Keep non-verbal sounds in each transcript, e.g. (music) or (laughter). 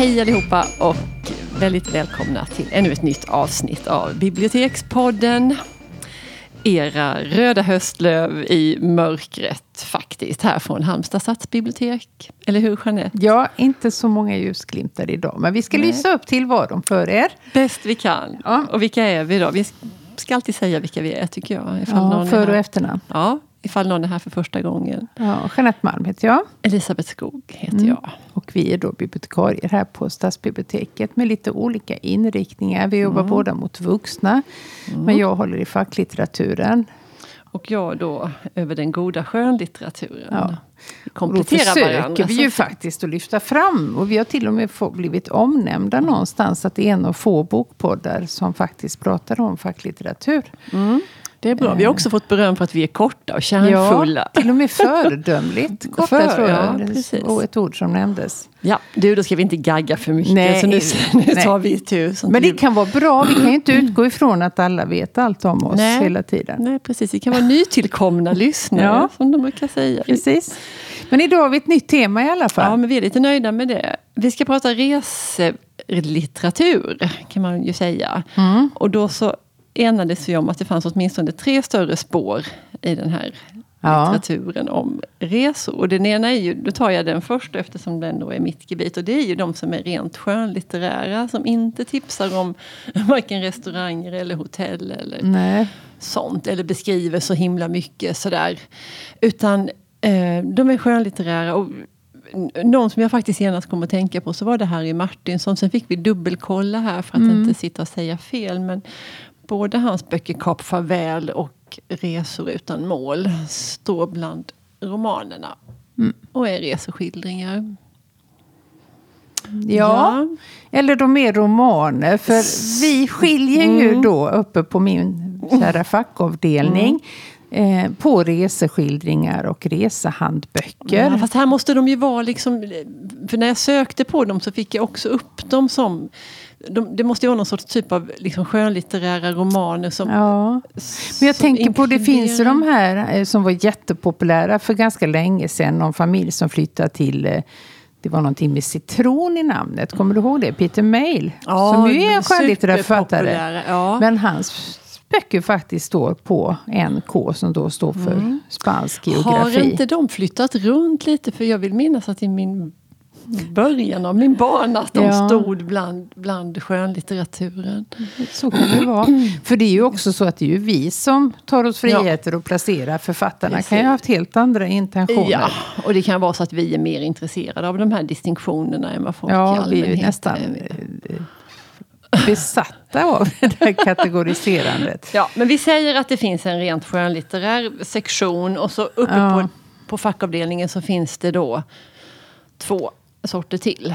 Hej allihopa och väldigt välkomna till ännu ett nytt avsnitt av Bibliotekspodden. Era röda höstlöv i mörkret faktiskt, här från Halmstad stadsbibliotek. Eller hur Jeanette? Ja, inte så många ljusglimtar idag, men vi ska Nej. lysa upp tillvaron för er. Bäst vi kan. Ja. Och vilka är vi då? Vi ska alltid säga vilka vi är tycker jag. Ifall Ja, någon för och efternamn. Ja, ifall någon är här för första gången. Ja, Jeanette Malm heter jag. Elisabeth Skog heter Mm. jag. Och vi är då bibliotekarier här på Stadsbiblioteket med lite olika inriktningar. Vi jobbar Mm. båda mot vuxna. Men jag håller i facklitteraturen. Och jag då över den goda skönlitteraturen. Ja. Vi Och då kompletterar försöker varandra. vi ju faktiskt att lyfta fram. Och vi har till och med få, blivit omnämnda någonstans. Att det är en av få bokpoddar som faktiskt pratar om facklitteratur. Det är bra. Vi har också fått beröm för att vi är korta och kärnfulla. Ja, till och med föredömligt (laughs) korta För, tror jag. ja, Det precis. var ett ord som nämndes. Ja, du, då ska vi inte gagga för mycket. Nej, så nu, (laughs) nu tar vi tur. sånt Men det kan vara bra. Vi kan ju inte utgå ifrån att alla vet allt om oss Nej. hela tiden. Nej, precis. Vi kan vara nytillkomna (laughs) lyssnare, Ja. som de brukar säga. Precis. Men idag har vi ett nytt tema i alla Ja, fall. men vi är lite nöjda med det. Vi ska prata reselitteratur, kan man ju säga. Mm. Och då så enades vi om att det fanns åtminstone tre större spår i den här Ja. litteraturen om resor. Och den ena är ju, då tar jag den först eftersom den då är mitt gebit. Och det är ju de som är rent skönlitterära, som inte tipsar om (laughs) varken restauranger eller hotell eller Nej. sånt. Eller beskriver så himla mycket sådär. Utan eh, de är skönlitterära. Och någon som jag faktiskt genast kom att tänka på så var det Harry Martinsson. Sen fick vi dubbelkolla här för att inte sitta och säga fel. Men både hans böcker Kap Farväl och Resor utan mål står bland romanerna. Och är reseskildringar. Ja. eller de är romaner. För vi skiljer ju Mm. då uppe på min kära fackavdelning Mm. eh, på reseskildringar och resehandböcker. Ja, fast här måste de ju vara liksom... För när jag sökte på dem så fick jag också upp dem som... De, det måste ju vara någon sorts typ av liksom skönlitterära romaner som... Ja. Men jag tänker på, det finns ju de inkluderar- här eh, som var jättepopulära för ganska länge sedan. Någon familj som flyttade till, eh, det var någonting med citron i namnet. Kommer du ihåg det? Peter Mail. Ja, som ju är en skönlitterär författare. Ja. Men hans böcker faktiskt står på NK som då står för spansk Har geografi. inte de flyttat runt lite? För jag vill minnas att i min början av min bana att de Ja. stod bland, bland skönlitteraturen. Så kan det vara. För det är ju också så att det är ju vi som tar oss friheter och placerar författarna. Precis. kan ju ha haft helt andra intentioner. Ja, och det kan vara så att vi är mer intresserade av de här distinktionerna än vad folk i Ja, vi allmänhet är ju nästan är. eh, besatta av (laughs) det här kategoriserandet. Ja, men vi säger att det finns en rent skönlitterär sektion och så uppe Ja. på, på fackavdelningen så finns det då två sorter till.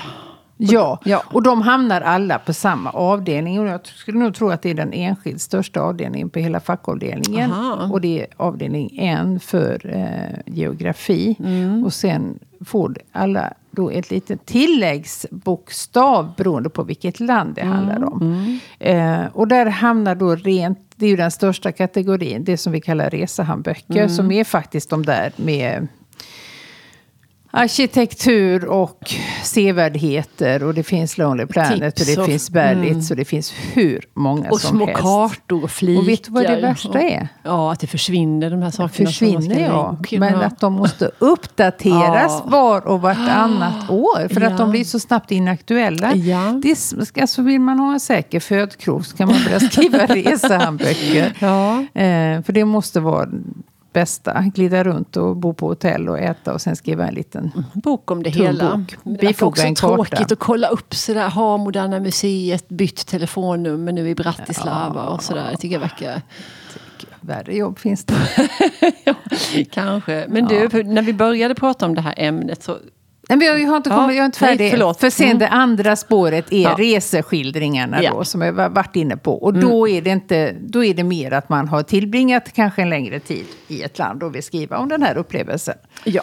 Ja, Ja. och de hamnar alla på samma avdelning. Och jag skulle nog tro att det är den enskilt största avdelningen på hela fackavdelningen. Aha. Och det är avdelning en för eh, geografi. Mm. Och sen får alla då ett litet tilläggsbokstav beroende på vilket land det Mm. handlar om. Eh, och där hamnar då rent, det är ju den största kategorin, det som vi kallar resehandböcker. Mm. Som är faktiskt de där med arkitektur och sevärdheter. Och det finns Lonely Planet Tips och det och- finns Berlitz och det finns hur många Och som små helst. kartor och flikar. Och vet du vad det värsta är? Ja, att det försvinner de här sakerna. Försvinner ja, men att de måste uppdateras Ja. var och vartannat (gasps) år. För Ja. att de blir så snabbt inaktuella. Ja. Det, är- alltså vill man ha en säker födkrok så kan man börja skriva (laughs) resehandböcker. Ja. Eh, för det måste vara bästa. Glida runt och bo på hotell och äta och sen skriva en liten bok om det hela. bok. Det är också en karta. tråkigt att kolla upp sådär. Har Moderna Museet bytt telefonnummer nu i Bratislava och sådär. Jag tycker det verkar... värre jobb finns det. (laughs) ja, kanske. Men du, för när vi började prata om det här ämnet så... Nej, men jag har inte, Ja, kommit, jag är inte nej, färdig. förlåt. För sen Mm. det andra spåret är Ja. reseskildringarna Ja. Mm. då, som jag varit inne på. Och då, är det inte, då är det mer att man har tillbringat kanske en längre tid i ett land och vill skriva om den här upplevelsen. Ja.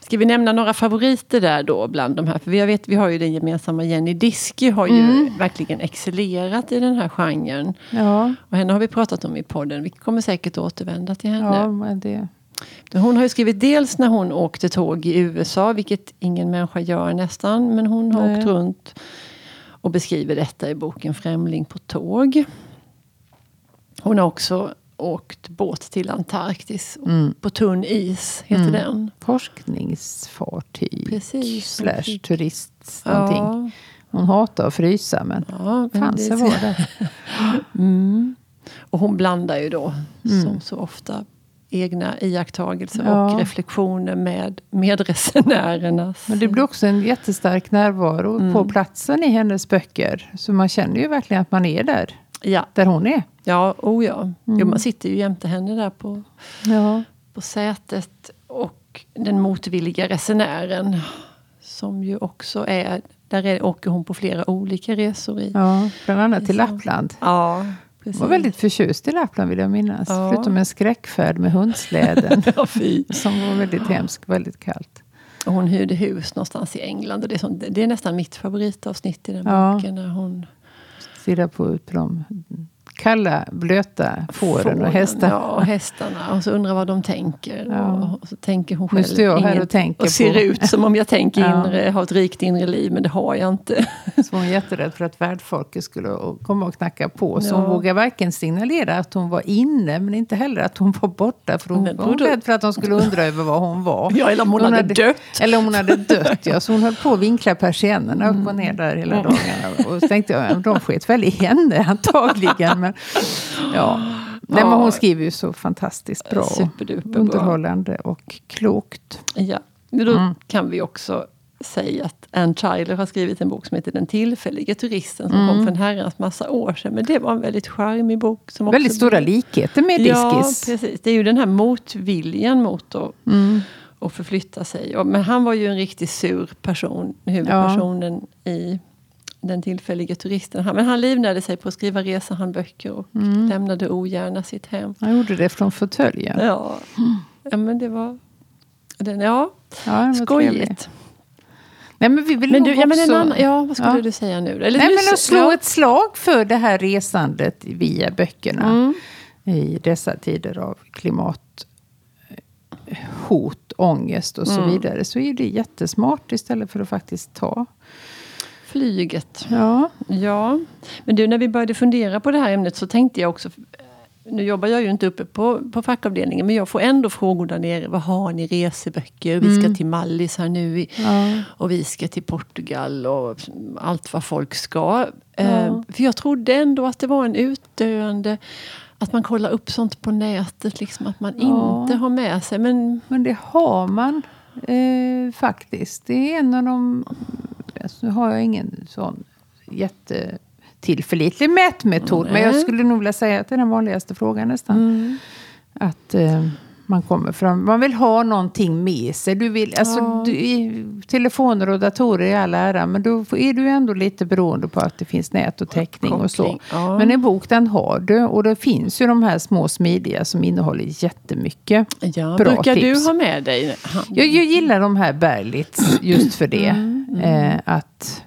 Ska vi nämna några favoriter där då bland de här? För jag vet, vi har ju den gemensamma Jenny Diski har ju Mm. verkligen excellerat i den här genren. Ja, Och henne har vi pratat om i podden. Vi kommer säkert återvända till henne. ja men det... Hon har ju skrivit dels när hon åkte tåg i USA, vilket ingen människa gör nästan. Men hon har Nej. åkt runt och beskriver detta i boken Främling på tåg. Hon har också åkt båt till Antarktis. Mm. På tunn is heter den. Forskningsfartyg Precis. slash turist någonting. Ja, Hon hatar att frysa men ja, men fan det var det. (laughs) Mm. Och hon blandar ju då, Mm. som så ofta, egna iakttagelser Ja. och reflektioner med medresenärernas. Men det blir också en jättestark närvaro Mm. på platsen i hennes böcker. Så man känner ju verkligen att man är där, Ja, där hon är. ja, oh ja. Jo, Mm. man sitter ju jämte henne där på, Ja. på sätet. Och den motvilliga resenären, som ju också är... Där är, åker hon på flera olika resor i. ja, bland annat till. Lappland. Ja, precis. var väldigt förtjust i Lappland vill jag minnas. Ja. Förutom en skräckfärd med hundsläden. (laughs) Ja, som var väldigt hemsk, väldigt kallt. Och hon hyrde hus någonstans i England. Och det, är sånt, det är nästan mitt favoritavsnitt i den Ja. boken. När hon Stirra på ut på de kalla, blöta fåren och Fåren, hästarna. Ja, och hästarna. Och så undrar vad de tänker. Ja. Och, och så tänker hon Nu själv står jag här och tänker Och ser på- ut som om jag tänker (laughs) Ja. inre, har ett rikt inre liv, men det har jag inte. (laughs) Så hon jätterädd för att värdfolket skulle komma och knacka på. Så Ja. hon vågade varken signalera att hon var inne, men inte heller att hon var borta. För hon Men var då- rädd för att de skulle undra över var hon var. (laughs) Ja, eller om hon hade dött. Eller om hon hade dött, ja. Så hon höll på att vinkla persiennerna upp och ner där hela Mm. dagarna. Och så tänkte jag, ja, de sket väl i henne antagligen. Men, ja. Nej, men hon skriver ju så fantastiskt bra. och Superduper. Underhållande och klokt. Ja. Men Då Mm. kan vi också säga att Anne Tyler har skrivit en bok som heter Den tillfälliga turisten. Som Mm. kom för en herrans massa år sedan. Men det var en väldigt charmig bok. Som Väldigt också stora likheter med Ja, Diskis. precis. Det är ju den här motviljan mot att, Mm. att förflytta sig. Och, men han var ju en riktigt sur person, huvudpersonen i Den tillfälliga turisten. Han, men han livnärde sig på att skriva resehandböcker och Mm. lämnade ogärna sitt hem. Han gjorde det från fåtöljen. Ja. ja, men det var... Den, ja, Ja, skojigt. Nej, men vi vill Men du, ja, men en också... annan, ja, vad skulle Ja. du säga nu? Eller Nej, nu men att slå ja. ett slag för det här resandet via böckerna. Mm. I dessa tider av klimathot, ångest och så Mm. vidare. Så är det jättesmart istället för att faktiskt ta. Flyget. Ja, Ja, men du när vi började fundera på det här ämnet så tänkte jag också nu jobbar jag ju inte uppe på, på fackavdelningen men jag får ändå frågor där nere. Vad har ni reseböcker? Vi ska till Mallis här nu. I, ja. och vi ska till Portugal och allt vad folk ska. Eh, för jag trodde ändå att det var en utdöende... Att man kollar upp sånt på nätet, liksom att man Ja. inte har med sig. Men Men det har man eh, faktiskt. Det är en av de... Alltså, nu har jag ingen sån jättetillförlitlig mätmetod. Men jag skulle nog vilja säga att det är den vanligaste frågan nästan. Mm. Att eh, man kommer fram. Man vill ha någonting med sig. Du vill, alltså, Ja. du, telefoner och datorer i all ära. Men då är du ändå lite beroende på att det finns nät och täckning och så. Ja. Men en bok den har du. Och det finns ju de här små smidiga som innehåller jättemycket. ja, Bra brukar tips. du ha med dig? Jag, jag gillar de här Berlitz just för det. Mm, Eh, att,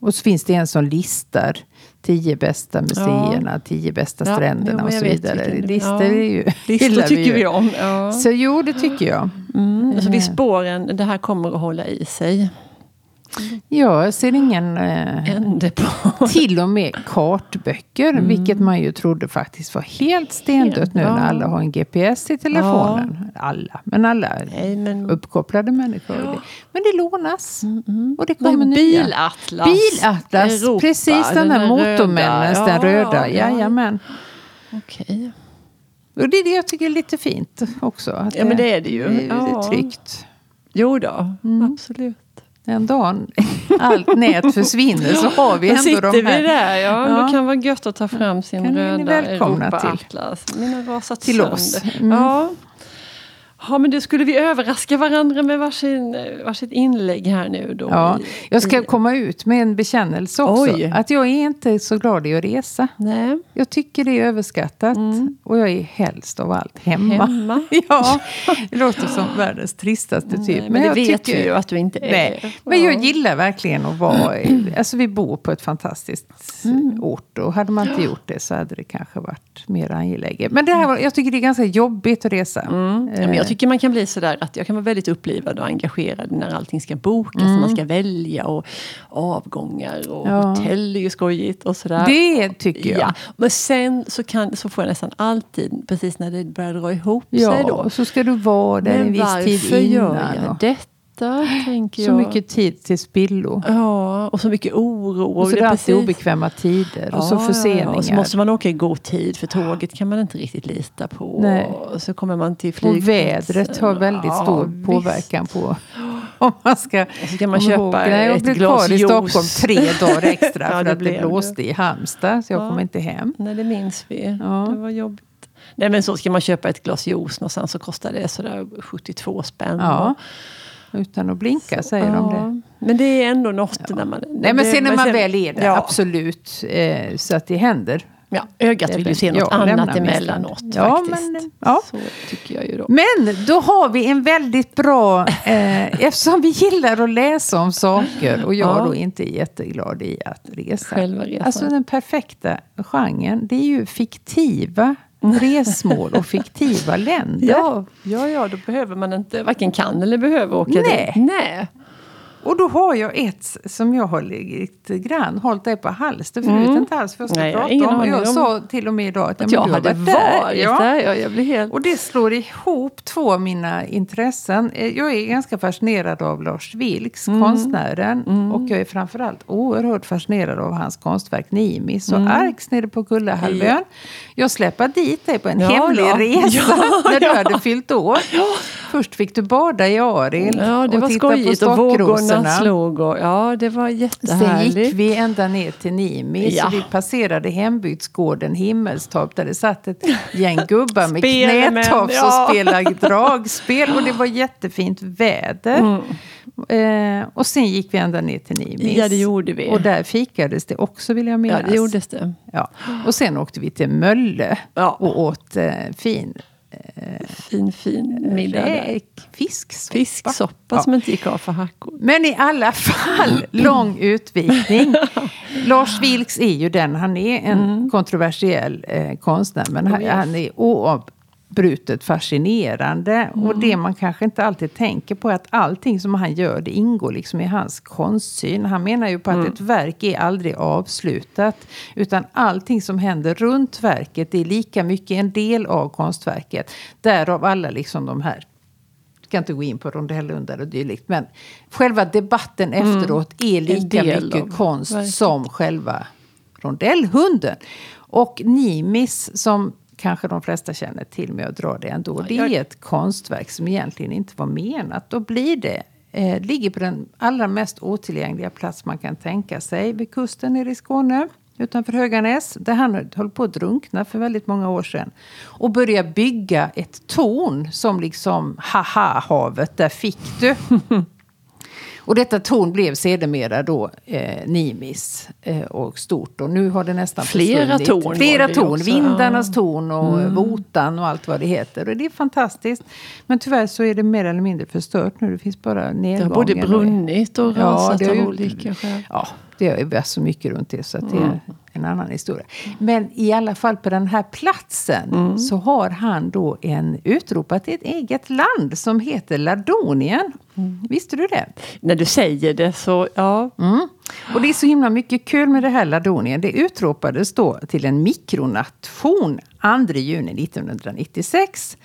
och så finns det en som listar tio bästa museerna, tio bästa Ja, stränderna jo, och så vidare. Listor ja. är ju, Listor (laughs) tycker ju. vi om. Ja. Så jo, det tycker jag. Mm, alltså vid spåren, det här kommer att hålla i sig. Ja, jag ser ingen... Eh, Ände på. till och med kartböcker, vilket man ju trodde faktiskt var helt stendött nu Ja. när alla har en GPS i telefonen. Alla, men alla Nej, men... uppkopplade människor. Ja. Men det lånas. Och det kommer nya. Bilatlas. Bilatlas, Europa, precis den där motormännens, röda. den röda. Ja, ja. Jajamän. Okej. Och det är det jag tycker är lite fint också. Ja, men det är det ju. Det är, det Ja. är tryggt. Jo då, Mm. absolut. Den dagen allt nät försvinner så har vi Då ändå sitter de här. vi där, ja. Ja. Det kan vara gött att ta fram sin Kan röda välkomna till. Europa-atlas. Mina rasat Till sönder. oss. Mm. Ja. Ja, men då skulle vi överraska varandra med varsin, varsitt inlägg här nu då. Ja, jag ska komma ut med en bekännelse också. Oj. Att jag är inte så glad i att resa. Nej, Jag tycker det är överskattat. Och jag är helst av allt hemma. hemma. (laughs) ja, det låter som världens tristaste typ. Nej, men det jag vet tycker- ju att du inte är. Nej, men jag Ja. gillar verkligen att vara... (clears throat) Alltså vi bor på ett fantastiskt Mm. ort. Och hade man inte gjort det så hade det kanske varit mer angeläget. Men det här, jag tycker det är ganska jobbigt att resa. Mm. Ja, men Eh, tycker man kan bli sådär att jag kan vara väldigt upplivad och engagerad när allting ska bokas. och Man ska välja och avgångar och Mm. Ja. hotell är ju skojigt och sådär. Det tycker jag. Ja, men sen så, kan, så får jag nästan alltid, precis när det börjar dra ihop Ja, sig då. så ska du vara där en Men viss tid varför gör innan. jag detta? Tänker Så jag. mycket tid till spillo. Ja, och så mycket oro. Och så det är det alltid precis- obekväma tider. Och så Ja, förseningar. Och så måste man åka i god tid för tåget kan man inte riktigt lita på. Nej. Och så kommer man till och flygplatsen. vädret har väldigt Ja, stor visst. påverkan på om man ska... Och så kan man köpa ihåg. Nej, Jag ett blev glas kvar i juice. Stockholm tre dagar extra (laughs) Ja, för det att det blåste i Halmstad. Så jag Ja. kom inte hem. Nej, det minns vi. Ja. Det var jobbigt. Nej, men så ska man köpa ett glas juice någonstans så kostar det sådär 72 spänn. Ja, utan att blinka säger de det. Ja, Men det är ändå något när man... Nej, men sen när man väl är där, ja, absolut. Eh, så att det händer. ja, ögat vill ju se något Ja, annat emellanåt Ja, faktiskt. men, ja. Så tycker jag ju då. Men då har vi en väldigt bra, eh, (laughs) eftersom vi gillar att läsa om saker och jag Ja. då inte är jätteglad i att resa. Själva resan. Alltså den perfekta genren, det är ju fiktiva resmål och fiktiva länder. Ja, ja, ja, då behöver man inte, varken kan eller behöver åka Nej. dit. Nej. Och då har jag ett som jag har lite grann hållit dig på halster för du vet inte alls vad jag ska Nej, prata om. Jag om- sa till och med idag att, Att ja, jag hade varit varit Ja. där. Ja, jag blir helt... Och det slår ihop två av mina intressen. Eh, Jag är ganska fascinerad av Lars Vilks, Mm. konstnären. Och jag är framförallt oerhört fascinerad av hans konstverk Nimis och Mm. Arx nere på Kullahalvön. Jag släpade dit dig på en Ja, hemlig resa Ja, (laughs) när du ja. hade fyllt år. Först fick du bada i Arild Ja, det och var titta på skojigt och vågorna slog. Och, ja, det var Sen jättehärligt. gick vi ända ner till Nimis. Ja. och Vi passerade hembygdsgården Himmelstorp där det satt ett gäng gubbar med knätofs ja. och spelade dragspel. Och det var jättefint väder. Eh, och sen gick vi ända ner till Nimis. Mm. Ja, det gjorde vi. Och där fikades det också vill jag minnas. Ja, det gjordes det. Ja. Och sen åkte vi till Mölle Ja. och åt eh, fin Fin, fin middag räk, fisksoppa. Fisksoppa Ja. som inte gick av för hackor. Men i alla fall, lång utvikning. (laughs) Lars Vilks är ju den, han är en Mm. kontroversiell eh, konstnär. Men han, han är oavbrutet fascinerande. Och Mm. det man kanske inte alltid tänker på är att allting som han gör, det ingår liksom i hans konstsyn. Han menar ju på att Mm. ett verk är aldrig avslutat. Utan allting som händer runt verket är lika mycket en del av konstverket. Därav alla liksom de här jag ska inte gå in på rondellundar och dylikt. Men själva debatten efteråt är lika Mm. mycket av konst verket. som själva rondellhunden. Och Nimis, som kanske de flesta känner till med att dra det ändå. Det jag- är ett konstverk som egentligen inte var menat. Då blir det eh, ligger på den allra mest otillgängliga plats man kan tänka sig. Vid kusten nere i Skåne. Utanför Höganäs. Där han höll på att drunkna för väldigt många år sedan. Och började bygga ett torn som liksom, haha havet, där fick du. (laughs) Och detta torn blev sedermera då eh, Nimis eh, och stort. Och nu har det nästan Flera försvunnit. torn Flera det torn. också, Vindarnas ja. torn och Votan och allt vad det heter. Och det är fantastiskt. Men tyvärr så är det mer eller mindre förstört nu. Det finns bara Det nedgångar. har både brunnit och Ja, rasat det har av olika skäl. Ja, det är så mycket runt det så att det Mm. är en annan historia. Men i alla fall på den här platsen Mm. så har han då en utropat ett eget land som heter Ladonien. Mm. Visste du det? När du säger det så, ja. Mm. Och det är så himla mycket kul med det här Ladonien. Det utropades då till en mikronation 2 juni 1996.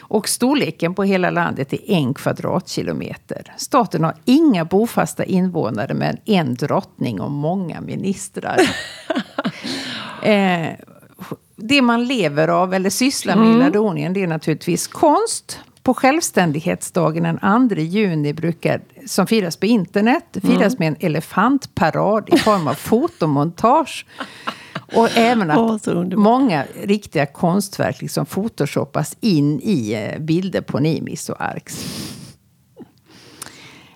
Och storleken på hela landet är en kvadratkilometer. Staten har inga bofasta invånare men en drottning och många ministrar. (laughs) eh, det man lever av eller sysslar med i Ladonien det är naturligtvis konst. På självständighetsdagen den 2 juni brukar, som firas på internet, firas med en elefantparad i form av (laughs) fotomontage. Och även att underbart. många riktiga konstverk liksom photoshoppas in i eh, bilder på Nimis och Arx.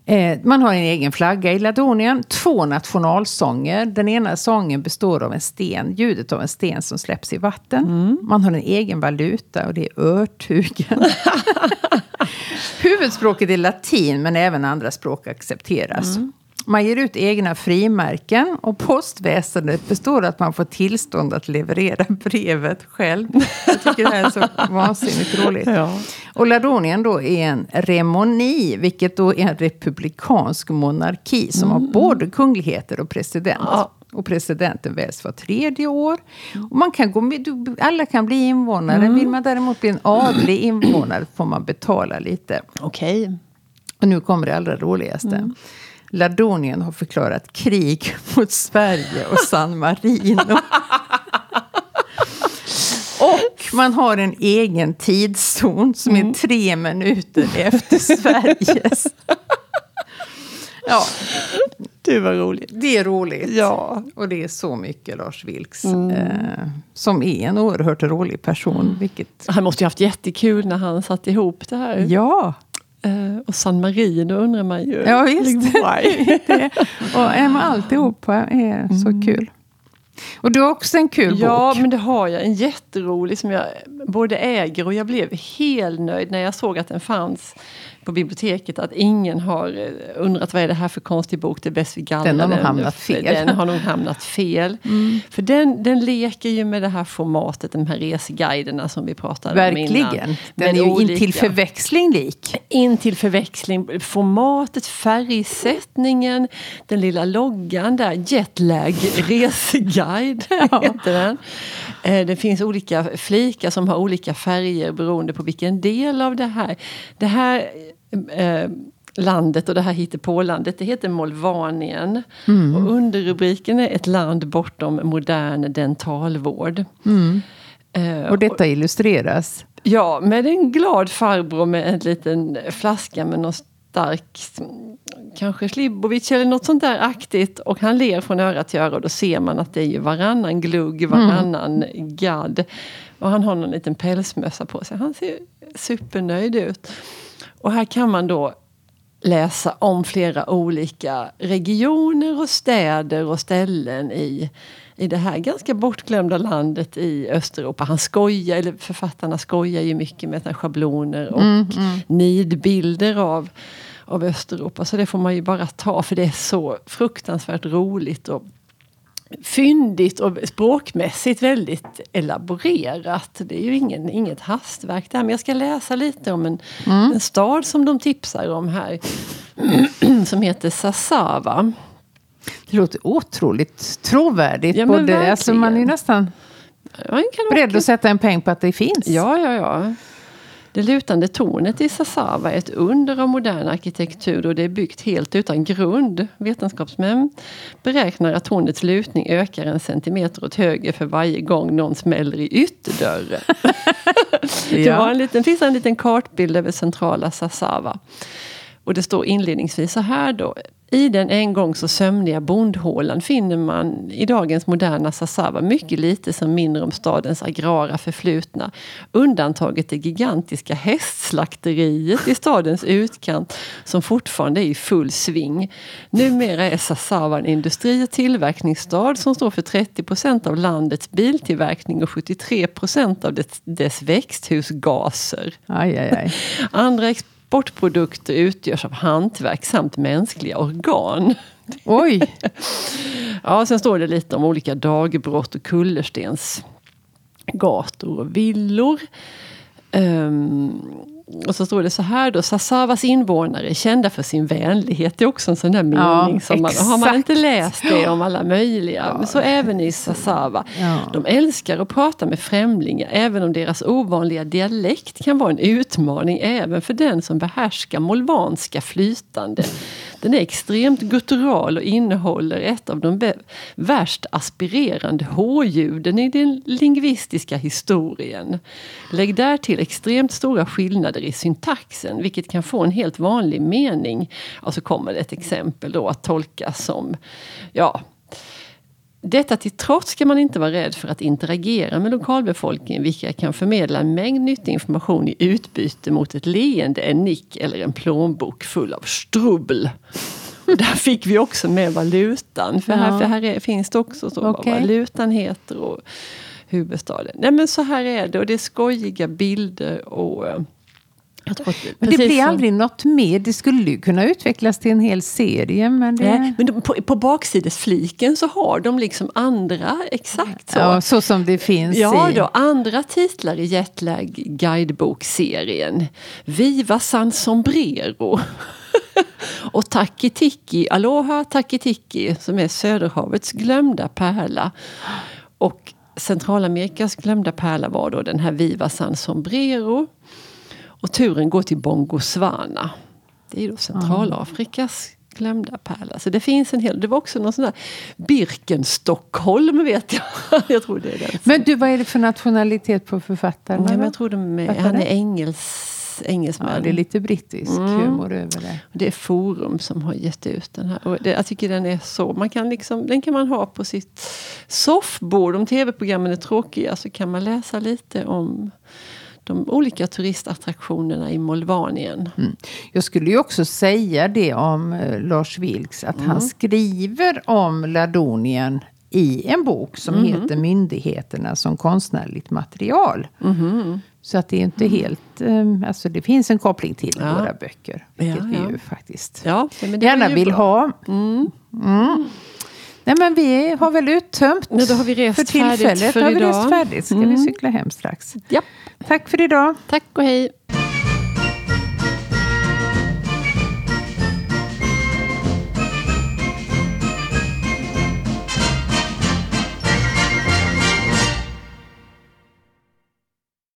Eh, Man har en egen flagga i Ladonien, två nationalsånger. Den ena sången består av en sten, ljudet av en sten som släpps i vatten. Man har en egen valuta och det är örtugen. (laughs) Huvudspråket är latin men även andra språk accepteras. Man ger ut egna frimärken och postväsendet består av att man får tillstånd att leverera (laughs) brevet själv. Jag tycker det här är så (laughs) vansinnigt roligt. Ja. Och Ladonien då är en remoni, vilket då är en republikansk monarki som har både kungligheter och president. Ja. Och presidenten väljs var tredje år. Och man kan gå med, du- alla kan bli invånare. Vill man däremot bli en adlig invånare får man betala lite. Okej. Och nu kommer det allra roligaste. Ladonien har förklarat krig (laughs) mot Sverige och San Marino. (laughs) och man har en egen tidszon som är tre minuter efter Sveriges. (laughs) ja, Det var roligt. det är roligt. Ja. Och det är så mycket Lars Vilks. Eh, som är en oerhört rolig person. Vilket, Han måste ju haft jättekul när han satte ihop det här. ja, Eh, och San Marino undrar man ju. Ja, visst. Why? (laughs) det, och ähm, alltihopa är så kul. Och du har också en kul Mm. Ja, bok. men det har jag. En jätterolig som jag både äger och jag blev helt nöjd när jag såg att den fanns på biblioteket. Att ingen har eh, undrat vad är det här för konstig bok, det är bäst vi gallrar Den har nog hamnat fel. Den har nog hamnat fel. (laughs) För den, den leker ju med det här formatet, de här reseguiderna som vi pratade om innan. Verkligen. Den är ju olika. intill förväxling lik. In till förväxling, formatet, färgsättningen, den lilla loggan där, Jetlag reseguide (laughs) (laughs) heter den. Eh, Det finns olika flikar som har olika färger beroende på vilken del av det här. Det här eh, landet och det här hittepålandet, det heter Molvanien. Och underrubriken är Ett land bortom modern dentalvård. Eh, Och detta illustreras. Ja, med en glad farbror med en liten flaska med någon stark, kanske Slibovic eller något sånt där aktigt. Och han ler från öra till öra och då ser man att det är ju varannan glugg, varannan gadd. Och han har någon liten pälsmössa på sig. Han ser supernöjd ut. Och här kan man då läsa om flera olika regioner och städer och ställen i, i det här ganska bortglömda landet i Östeuropa. Han skojar, eller författarna skojar ju mycket med schabloner och nidbilder av, av Östeuropa. Så det får man ju bara ta för det är så fruktansvärt roligt och fyndigt och språkmässigt väldigt elaborerat. Det är ju ingen, inget hastverk där. Men jag ska läsa lite om en, en stad som de tipsar om här. (clears throat) som heter Sassava. Det låter otroligt trovärdigt. Ja, Både, alltså, man är ju nästan Man kan beredd att sätta en peng på att det finns. Ja, ja, ja. Det lutande tornet i Sassava är ett under av modern arkitektur och det är byggt helt utan grund. Vetenskapsmän beräknar att tornets lutning ökar en centimeter åt höger för varje gång någon smäller i ytterdörren. (laughs) Det var en liten, finns en liten kartbild över centrala Sassava. Och det står inledningsvis så här då. I den en gång så sömniga bondhålan finner man i dagens moderna Sassava mycket lite som minner om stadens agrara förflutna. Undantaget det gigantiska hästslakteriet i stadens utkant som fortfarande är i full sving. Numera är Sassava en industri och tillverkningsstad som står för 30 procent av landets biltillverkning och 73 procent av dess, dess växthusgaser. Aj, aj, aj. Andra exportprodukter utgörs av hantverk samt mänskliga organ. Oj! (laughs) Ja, sen står det lite om olika dagbrott och kullerstens gator och villor. Ehm, och så står det så här då, Sassavas invånare är kända för sin vänlighet. Det är också en sån där mening Ja, som man, har man inte läst det om alla möjliga. Men så även i Sassava. Ja. De älskar att prata med främlingar även om deras ovanliga dialekt kan vara en utmaning även för den som behärskar molvanska flytande. Den är extremt guttural och innehåller ett av de värst aspirerande H-ljuden i den lingvistiska historien. Lägg därtill extremt stora skillnader i syntaxen vilket kan få en helt vanlig mening. Och så kommer det ett exempel då att tolkas som ja, detta till trots ska man inte vara rädd för att interagera med lokalbefolkningen vilka kan förmedla en mängd nyttig information i utbyte mot ett leende, en nick eller en plånbok full av strubbel. Där (laughs) fick vi också med valutan. För här, Ja. för här är, finns det också så Okej. vad valutan heter och huvudstaden. Nej men så här är det och det är skojiga bilder och eh, jag tror att, Men det blir som- aldrig något mer. Det skulle ju kunna utvecklas till en hel serie. Men det... Nej, men de, på, på baksidesfliken så har de liksom andra, exakt så. Ja, så som det finns Ja i... då, andra titlar i Jetlag guidebokserien. Viva San Sombrero. (laughs) och Takitiki, Aloha Takitiki som är Söderhavets glömda pärla. Och Centralamerikas glömda pärla var då den här Viva San Sombrero. Och turen går till Bongoswana. Det är då Centralafrikas glömda pärla. Så det finns en hel... Det var också någon sån där Birkenstockholm vet jag. (laughs) jag tror det är den. Men du, vad är det för nationalitet på författaren? Nej, men jag tror de är, han är engels, engelsman. ja, det är lite brittisk Mm. humor över det. Det är Forum som har gett ut den här. Och det, jag tycker den är så... Man kan liksom, den kan man ha på sitt soffbord. Om tv-programmen är tråkiga så kan man läsa lite om de olika turistattraktionerna i Molvanien. Mm. Jag skulle ju också säga det om eh, Lars Vilks. Att Mm. han skriver om Ladonien i en bok som Mm. heter Myndigheterna som konstnärligt material. Mm-hmm. Så att det är inte helt... eh, alltså det finns en koppling till Ja. våra böcker. Vilket Ja, vi ja. ju faktiskt Ja, gärna vill bra. ha. Nej men vi har väl uttömt Nu då har vi rest för tillfället. färdigt för Då har vi idag. rest färdigt. Ska vi Mm. cykla hem strax. Ja, Tack för idag. tack och hej.